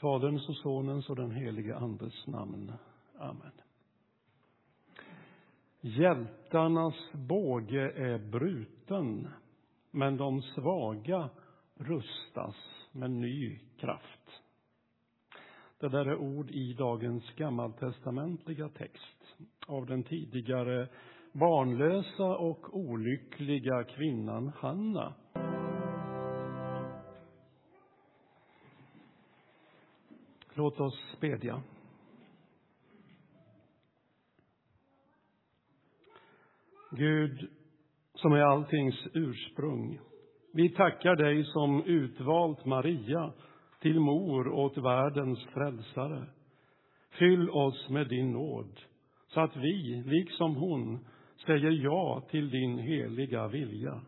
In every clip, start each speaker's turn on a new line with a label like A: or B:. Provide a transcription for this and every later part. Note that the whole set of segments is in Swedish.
A: Faderns och Sonens och den helige Andes namn. Amen. Hjältarnas båge är bruten, men de svaga rustas med ny kraft. Det där är ord i dagens gammaltestamentliga text av den tidigare barnlösa och olyckliga kvinnan Hanna. Låt oss bedja. Gud, som är alltings ursprung, vi tackar dig som utvalt Maria till mor åt världens frälsare. Fyll oss med din nåd, så att vi, liksom hon, säger ja till din heliga vilja.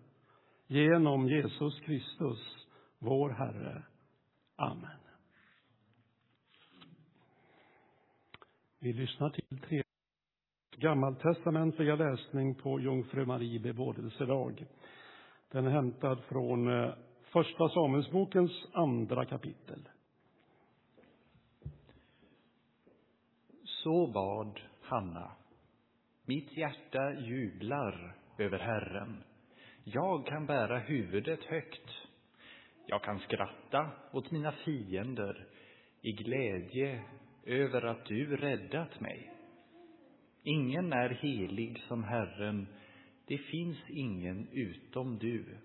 A: Genom Jesus Kristus, vår Herre. Amen. Vi lyssnar till tre gammaltestamentliga läsning på Jungfru Marie bebådelsedag. Den är hämtad från eh, Första Samuelsbokens andra kapitel.
B: Så bad Hanna. Mitt hjärta jublar över Herren. Jag kan bära huvudet högt. Jag kan skratta åt mina fiender i glädje över att du räddat mig. Ingen är helig som Herren, det finns ingen utom du.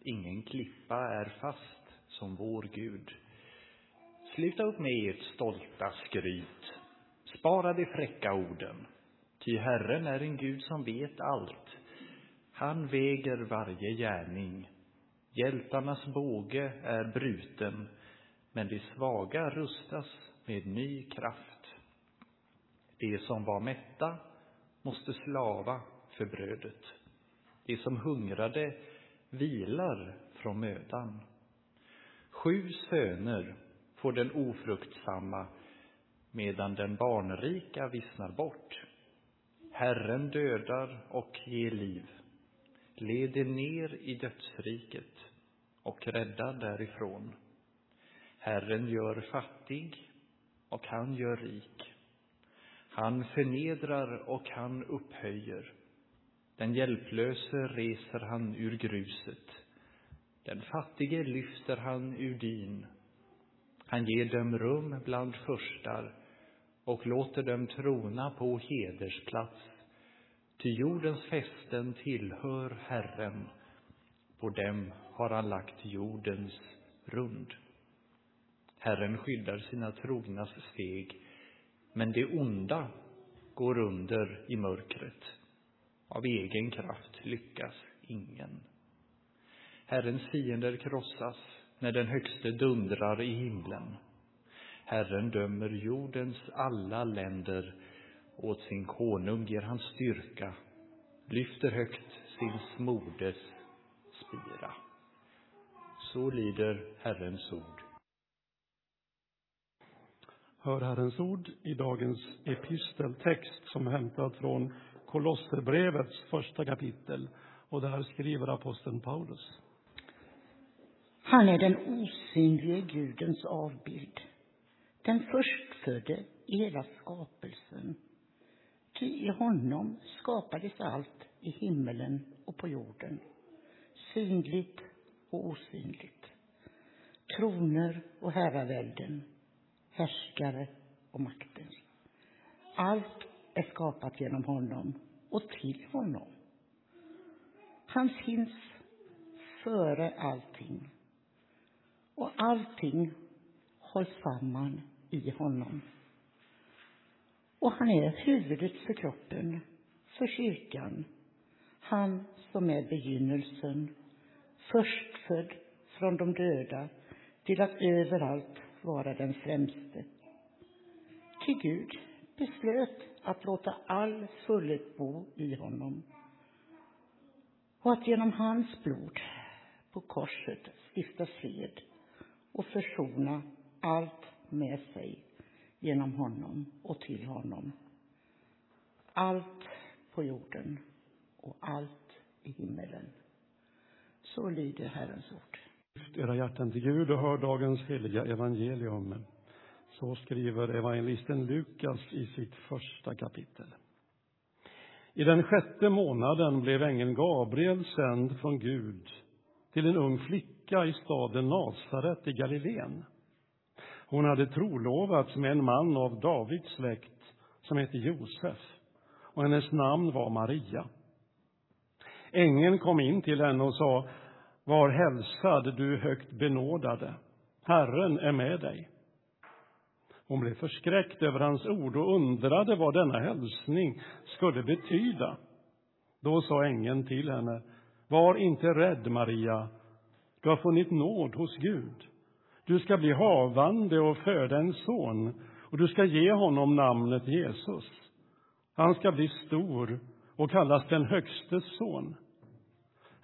B: Ingen klippa är fast som vår Gud. Sluta upp med ert stolta skryt. Spara de fräcka orden. Ty Herren är en Gud som vet allt. Han väger varje gärning. Hjältarnas båge är bruten, men de svaga rustas med ny kraft. De som var mätta måste slava för brödet. De som hungrade vilar från mödan. Sju söner får den ofruktsamma medan den barnrika vissnar bort. Herren dödar och ger liv, leder ner i dödsriket och räddar därifrån. Herren gör fattig och han gör rik. Han förnedrar och han upphöjer. Den hjälplöse reser han ur gruset. Den fattige lyfter han ur dyn. Han ger dem rum bland förstar och låter dem trona på hedersplats. Ty jordens fästen tillhör Herren. På dem har han lagt jordens rund. Herren skyddar sina trognas steg, men det onda går under i mörkret. Av egen kraft lyckas ingen. Herrens fiender krossas när den högste dundrar i himlen. Herren dömer jordens alla länder, åt sin konung ger han styrka, lyfter högt sin smordes spira. Så lyder Herrens ord.
A: Hör Herrens ord i dagens episteltext som är hämtad från Kolosserbrevets första kapitel. Och där skriver aposteln Paulus.
C: Han är den osynlige Gudens avbild, den förstfödde i hela skapelsen. Ty i honom skapades allt i himmelen och på jorden, synligt och osynligt. Troner och herravälden, härskare och makter. Allt är skapat genom honom och till honom. Han finns före allting och allting hålls samman i honom. Och han är huvudet för kroppen, för kyrkan. Han som är begynnelsen, förstfödd från de döda till att överallt vara den främste. Ty Gud beslöt att låta all fullhet bo i honom och att genom hans blod på korset stifta fred och försona allt med sig genom honom och till honom. Allt på jorden och allt i himmelen. Så lyder Herrens ord.
A: Lyft era hjärtan till Gud och hör dagens heliga evangelium. Så skriver evangelisten Lukas i sitt första kapitel. I den sjätte månaden blev ängeln Gabriel sänd från Gud till en ung flicka i staden Nasaret i Galileen. Hon hade trolovats med en man av Davids släkt som hette Josef och hennes namn var Maria. Ängeln kom in till henne och sa var hälsad, du högt benådade. Herren är med dig. Hon blev förskräckt över hans ord och undrade vad denna hälsning skulle betyda. Då sa ängeln till henne, var inte rädd, Maria. Du har funnit nåd hos Gud. Du ska bli havande och föda en son, och du ska ge honom namnet Jesus. Han ska bli stor och kallas den Högstes son.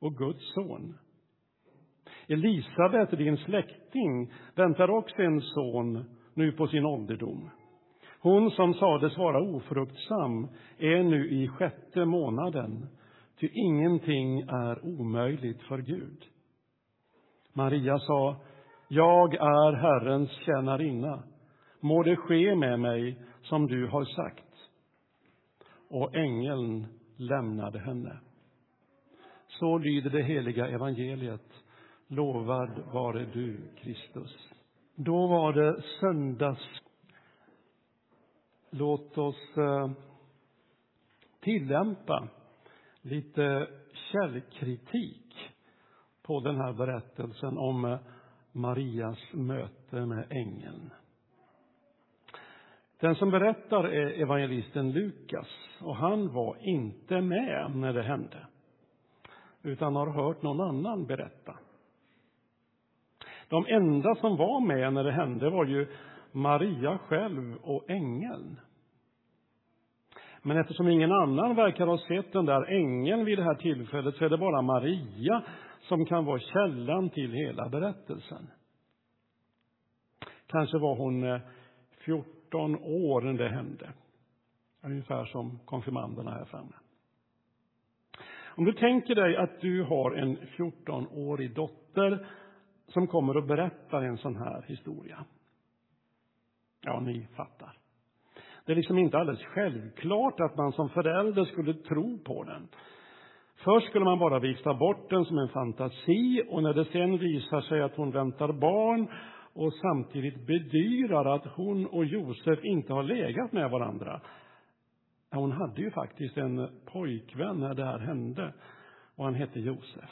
A: och Guds son. Elisabet, din släkting, väntar också en son nu på sin ålderdom. Hon som sades vara ofruktsam är nu i sjätte månaden, ty ingenting är omöjligt för Gud. Maria sa, jag är Herrens tjänarinna. Må det ske med mig som du har sagt. Och ängeln lämnade henne. Så lyder det heliga evangeliet. Lovad vare du, Kristus. Då var det söndags. Låt oss eh, tillämpa lite källkritik på den här berättelsen om eh, Marias möte med ängeln. Den som berättar är evangelisten Lukas och han var inte med när det hände utan har hört någon annan berätta. De enda som var med när det hände var ju Maria själv och ängeln. Men eftersom ingen annan verkar ha sett den där ängeln vid det här tillfället så är det bara Maria som kan vara källan till hela berättelsen. Kanske var hon eh, 14 år när det hände. Ungefär som konfirmanderna här framme. Om du tänker dig att du har en 14-årig dotter som kommer och berättar en sån här historia. Ja, ni fattar. Det är liksom inte alldeles självklart att man som förälder skulle tro på den. Först skulle man bara vifta bort den som en fantasi och när det sen visar sig att hon väntar barn och samtidigt bedyrar att hon och Josef inte har legat med varandra, Ja hon hade ju faktiskt en pojkvän när det här hände och han hette Josef.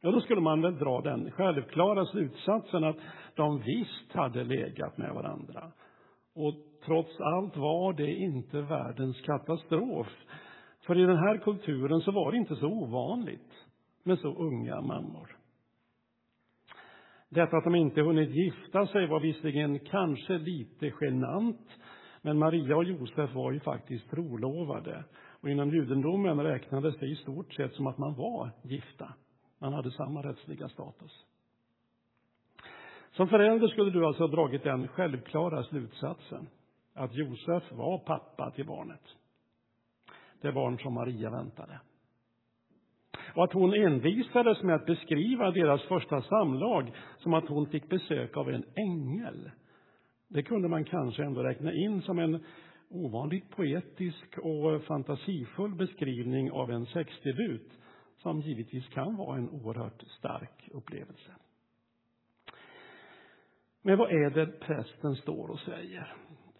A: Ja, då skulle man väl dra den självklara slutsatsen att de visst hade legat med varandra. Och trots allt var det inte världens katastrof. För i den här kulturen så var det inte så ovanligt med så unga mammor. Detta att de inte hunnit gifta sig var visserligen kanske lite genant men Maria och Josef var ju faktiskt trolovade. Och inom judendomen räknades det i stort sett som att man var gifta. Man hade samma rättsliga status. Som förälder skulle du alltså ha dragit den självklara slutsatsen att Josef var pappa till barnet. Det barn som Maria väntade. Och att hon envisades med att beskriva deras första samlag som att hon fick besök av en ängel det kunde man kanske ändå räkna in som en ovanligt poetisk och fantasifull beskrivning av en sexdebut som givetvis kan vara en oerhört stark upplevelse. Men vad är det prästen står och säger?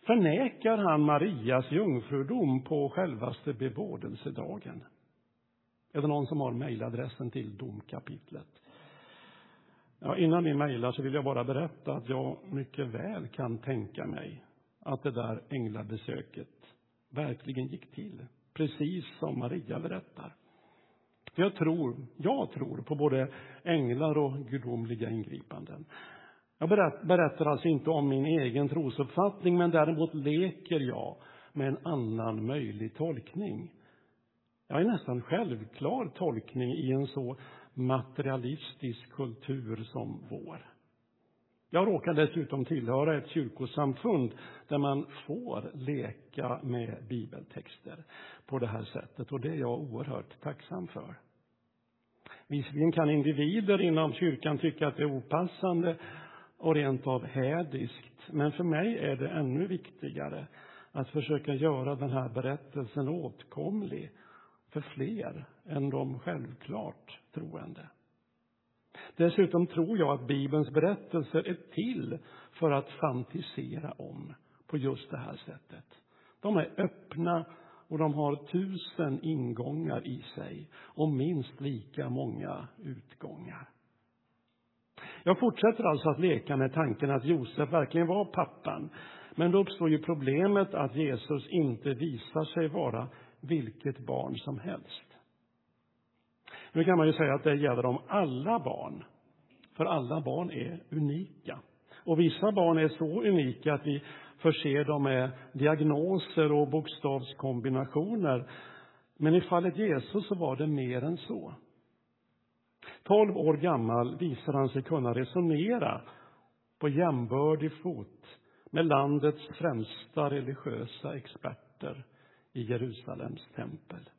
A: Förnekar han Marias jungfrudom på självaste bebådelsedagen? Är det någon som har mejladressen till domkapitlet? Ja, innan ni mejlar så vill jag bara berätta att jag mycket väl kan tänka mig att det där änglabesöket verkligen gick till, precis som Maria berättar. Jag tror, jag tror på både änglar och gudomliga ingripanden. Jag berättar alltså inte om min egen trosuppfattning, men däremot leker jag med en annan möjlig tolkning. Jag en nästan självklar tolkning i en så materialistisk kultur som vår. Jag råkar dessutom tillhöra ett kyrkosamfund där man får leka med bibeltexter på det här sättet och det är jag oerhört tacksam för. Visserligen kan individer inom kyrkan tycka att det är opassande och rent av hädiskt, men för mig är det ännu viktigare att försöka göra den här berättelsen åtkomlig för fler än de självklart troende. Dessutom tror jag att Bibelns berättelser är till för att fantisera om på just det här sättet. De är öppna och de har tusen ingångar i sig och minst lika många utgångar. Jag fortsätter alltså att leka med tanken att Josef verkligen var pappan. Men då uppstår ju problemet att Jesus inte visar sig vara vilket barn som helst. Nu kan man ju säga att det gäller om alla barn. För alla barn är unika. Och vissa barn är så unika att vi förser dem med diagnoser och bokstavskombinationer. Men i fallet Jesus så var det mer än så. Tolv år gammal visar han sig kunna resonera på jämbördig fot med landets främsta religiösa experter i Jerusalems tempel.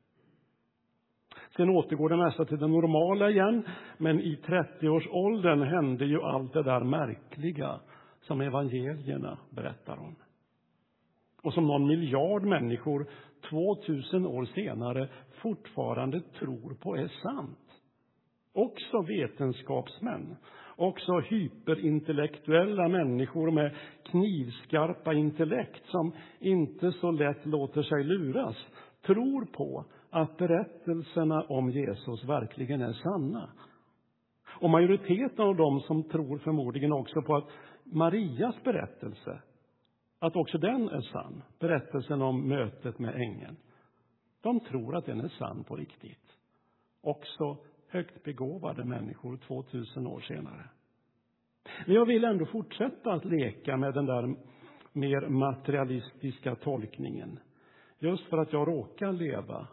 A: Sen återgår det mesta till det normala igen, men i 30-årsåldern hände ju allt det där märkliga som evangelierna berättar om. Och som någon miljard människor 2000 år senare fortfarande tror på är sant. Också vetenskapsmän, också hyperintellektuella människor med knivskarpa intellekt som inte så lätt låter sig luras, tror på att berättelserna om Jesus verkligen är sanna. Och majoriteten av dem som tror förmodligen också på att Marias berättelse, att också den är sann, berättelsen om mötet med ängeln, de tror att den är sann på riktigt. Också högt begåvade människor 2000 år senare. Men jag vill ändå fortsätta att leka med den där mer materialistiska tolkningen. Just för att jag råkar leva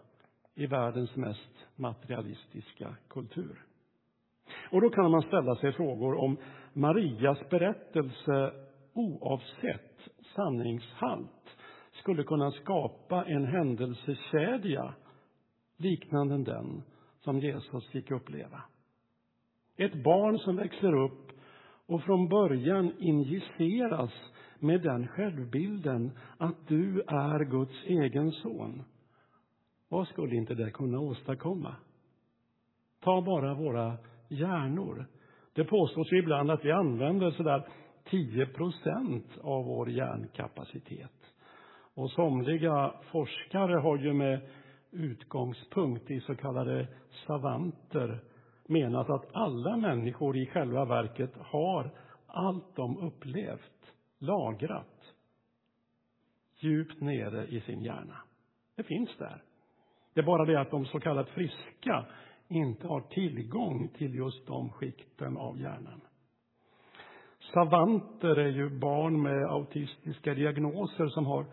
A: i världens mest materialistiska kultur. Och då kan man ställa sig frågor om Marias berättelse oavsett sanningshalt skulle kunna skapa en händelsekedja liknande den som Jesus fick uppleva. Ett barn som växer upp och från början injiceras med den självbilden att du är Guds egen son. Vad skulle inte det kunna åstadkomma? Ta bara våra hjärnor. Det påstås ju ibland att vi använder sådär 10 procent av vår hjärnkapacitet. Och somliga forskare har ju med utgångspunkt i så kallade savanter menat att alla människor i själva verket har allt de upplevt lagrat djupt nere i sin hjärna. Det finns där. Det är bara det att de så kallat friska inte har tillgång till just de skikten av hjärnan. Savanter är ju barn med autistiska diagnoser som har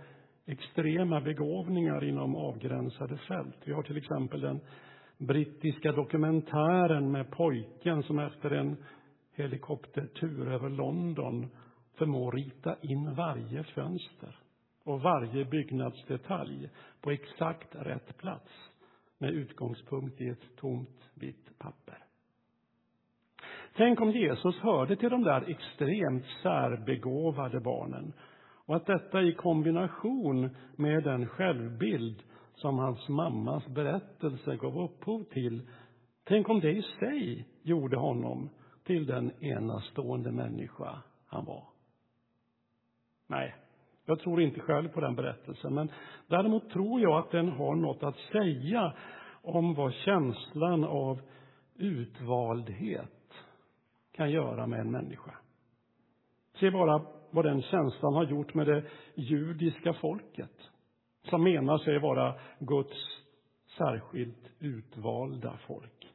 A: extrema begåvningar inom avgränsade fält. Vi har till exempel den brittiska dokumentären med pojken som efter en helikoptertur över London förmår rita in varje fönster och varje byggnadsdetalj på exakt rätt plats med utgångspunkt i ett tomt vitt papper. Tänk om Jesus hörde till de där extremt särbegåvade barnen och att detta i kombination med den självbild som hans mammas berättelse gav upphov till, tänk om det i sig gjorde honom till den enastående människa han var. Nej, jag tror inte själv på den berättelsen, men däremot tror jag att den har något att säga om vad känslan av utvaldhet kan göra med en människa. Se bara vad den känslan har gjort med det judiska folket som menar sig vara Guds särskilt utvalda folk.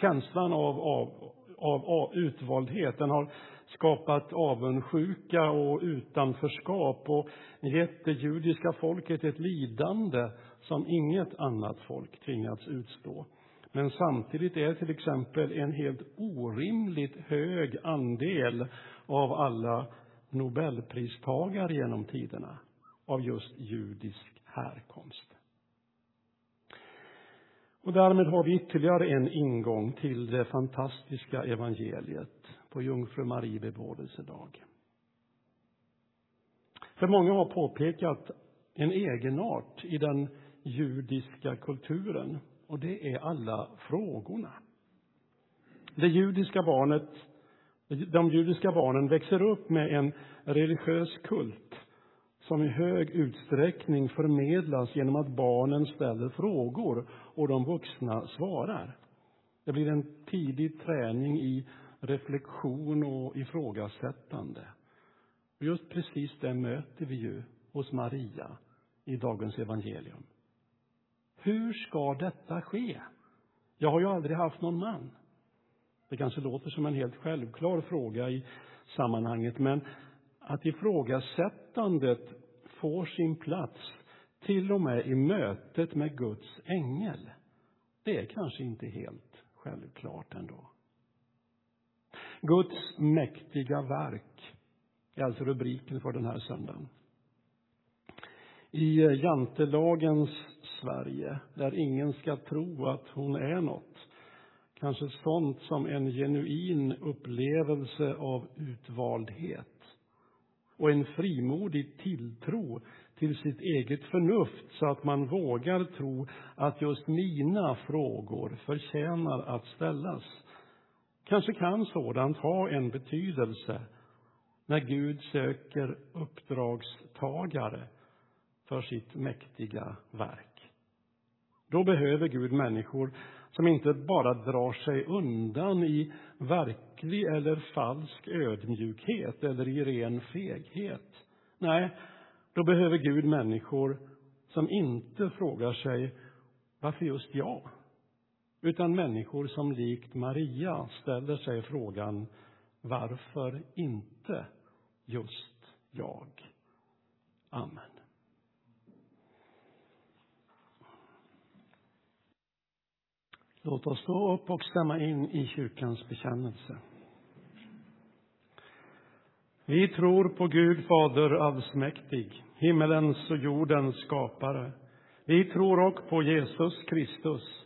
A: Känslan av, av, av, av utvaldhet den har skapat avundsjuka och utanförskap och gett det judiska folket ett lidande som inget annat folk tvingats utstå. Men samtidigt är till exempel en helt orimligt hög andel av alla nobelpristagare genom tiderna av just judisk härkomst. Och därmed har vi ytterligare en ingång till det fantastiska evangeliet på Jungfru Marie bebådelsedag. För många har påpekat en egenart i den judiska kulturen och det är alla frågorna. Det judiska barnet, de judiska barnen växer upp med en religiös kult som i hög utsträckning förmedlas genom att barnen ställer frågor och de vuxna svarar. Det blir en tidig träning i reflektion och ifrågasättande. Och just precis det möter vi ju hos Maria i dagens evangelium. Hur ska detta ske? Jag har ju aldrig haft någon man. Det kanske låter som en helt självklar fråga i sammanhanget, men att ifrågasättandet får sin plats till och med i mötet med Guds ängel, det är kanske inte helt självklart ändå. Guds mäktiga verk är alltså rubriken för den här söndagen. I jantelagens Sverige, där ingen ska tro att hon är något, kanske sånt som en genuin upplevelse av utvaldhet och en frimodig tilltro till sitt eget förnuft så att man vågar tro att just mina frågor förtjänar att ställas. Kanske kan sådant ha en betydelse när Gud söker uppdragstagare för sitt mäktiga verk. Då behöver Gud människor som inte bara drar sig undan i verklig eller falsk ödmjukhet eller i ren feghet. Nej, då behöver Gud människor som inte frågar sig varför just jag? Utan människor som likt Maria ställer sig frågan varför inte just jag? Amen. Låt oss stå upp och stämma in i kyrkans bekännelse. Vi tror på Gud Fader allsmäktig, himmelens och jordens skapare. Vi tror också på Jesus Kristus,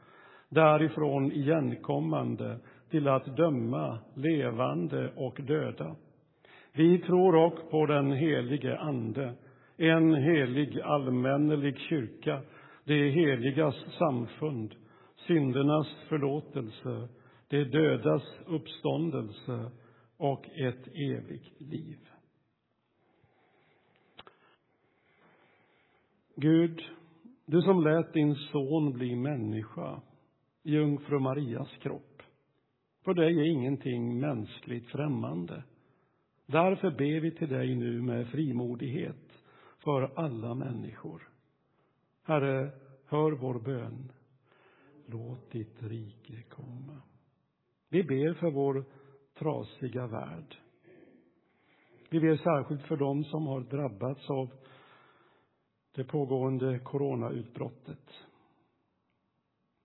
A: därifrån igenkommande till att döma levande och döda. Vi tror också på den helige Ande, en helig allmännelig kyrka, det heligas samfund, syndernas förlåtelse, de dödas uppståndelse och ett evigt liv. Gud, du som lät din son bli människa jungfru Marias kropp. För dig är ingenting mänskligt främmande. Därför ber vi till dig nu med frimodighet för alla människor. Herre, hör vår bön. Låt ditt rike komma. Vi ber för vår trasiga värld. Vi ber särskilt för dem som har drabbats av det pågående coronautbrottet.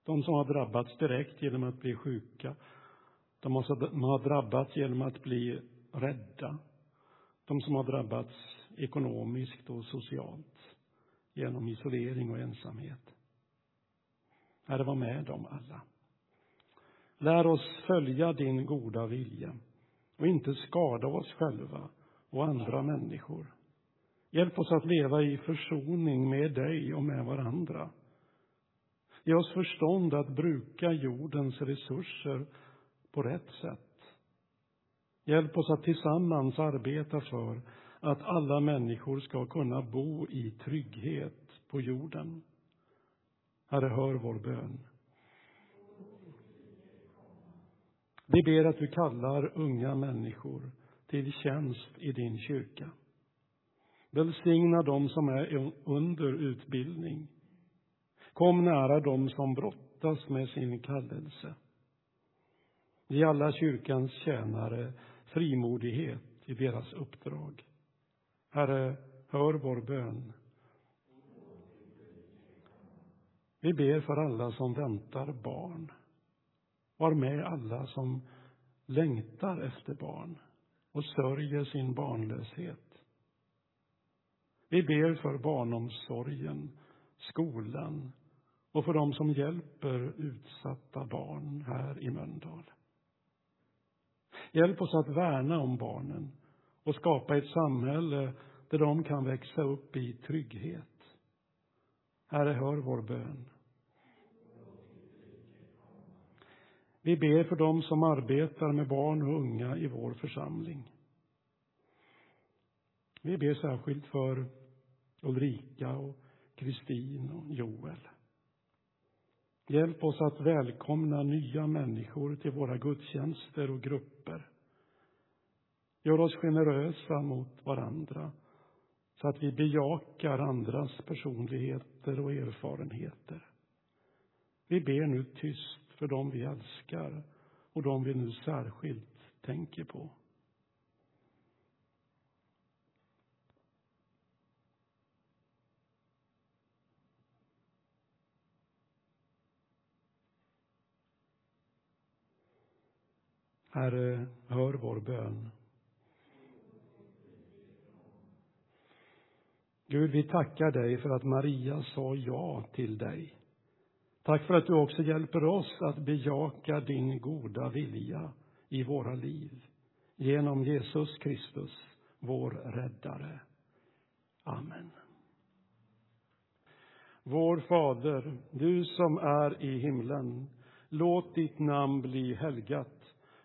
A: De som har drabbats direkt genom att bli sjuka. De som har drabbats genom att bli rädda. De som har drabbats ekonomiskt och socialt genom isolering och ensamhet. Herre, var med dem alla. Lär oss följa din goda vilja och inte skada oss själva och andra människor. Hjälp oss att leva i försoning med dig och med varandra. Ge oss förstånd att bruka jordens resurser på rätt sätt. Hjälp oss att tillsammans arbeta för att alla människor ska kunna bo i trygghet på jorden. Herre, hör vår bön. Vi ber att du kallar unga människor till tjänst i din kyrka. Välsigna dem som är under utbildning. Kom nära dem som brottas med sin kallelse. Ge alla kyrkans tjänare frimodighet i deras uppdrag. Herre, hör vår bön. Vi ber för alla som väntar barn. Var med alla som längtar efter barn och sörjer sin barnlöshet. Vi ber för barnomsorgen, skolan och för dem som hjälper utsatta barn här i Mölndal. Hjälp oss att värna om barnen och skapa ett samhälle där de kan växa upp i trygghet. Herre, hör vår bön. Vi ber för dem som arbetar med barn och unga i vår församling. Vi ber särskilt för Ulrika och Kristin och Joel. Hjälp oss att välkomna nya människor till våra gudstjänster och grupper. Gör oss generösa mot varandra så att vi bejakar andras personligheter och erfarenheter. Vi ber nu tyst för dem vi älskar och dem vi nu särskilt tänker på. Herre, hör vår bön. Gud, vi tackar dig för att Maria sa ja till dig. Tack för att du också hjälper oss att bejaka din goda vilja i våra liv genom Jesus Kristus, vår räddare. Amen. Vår Fader, du som är i himlen. Låt ditt namn bli helgat.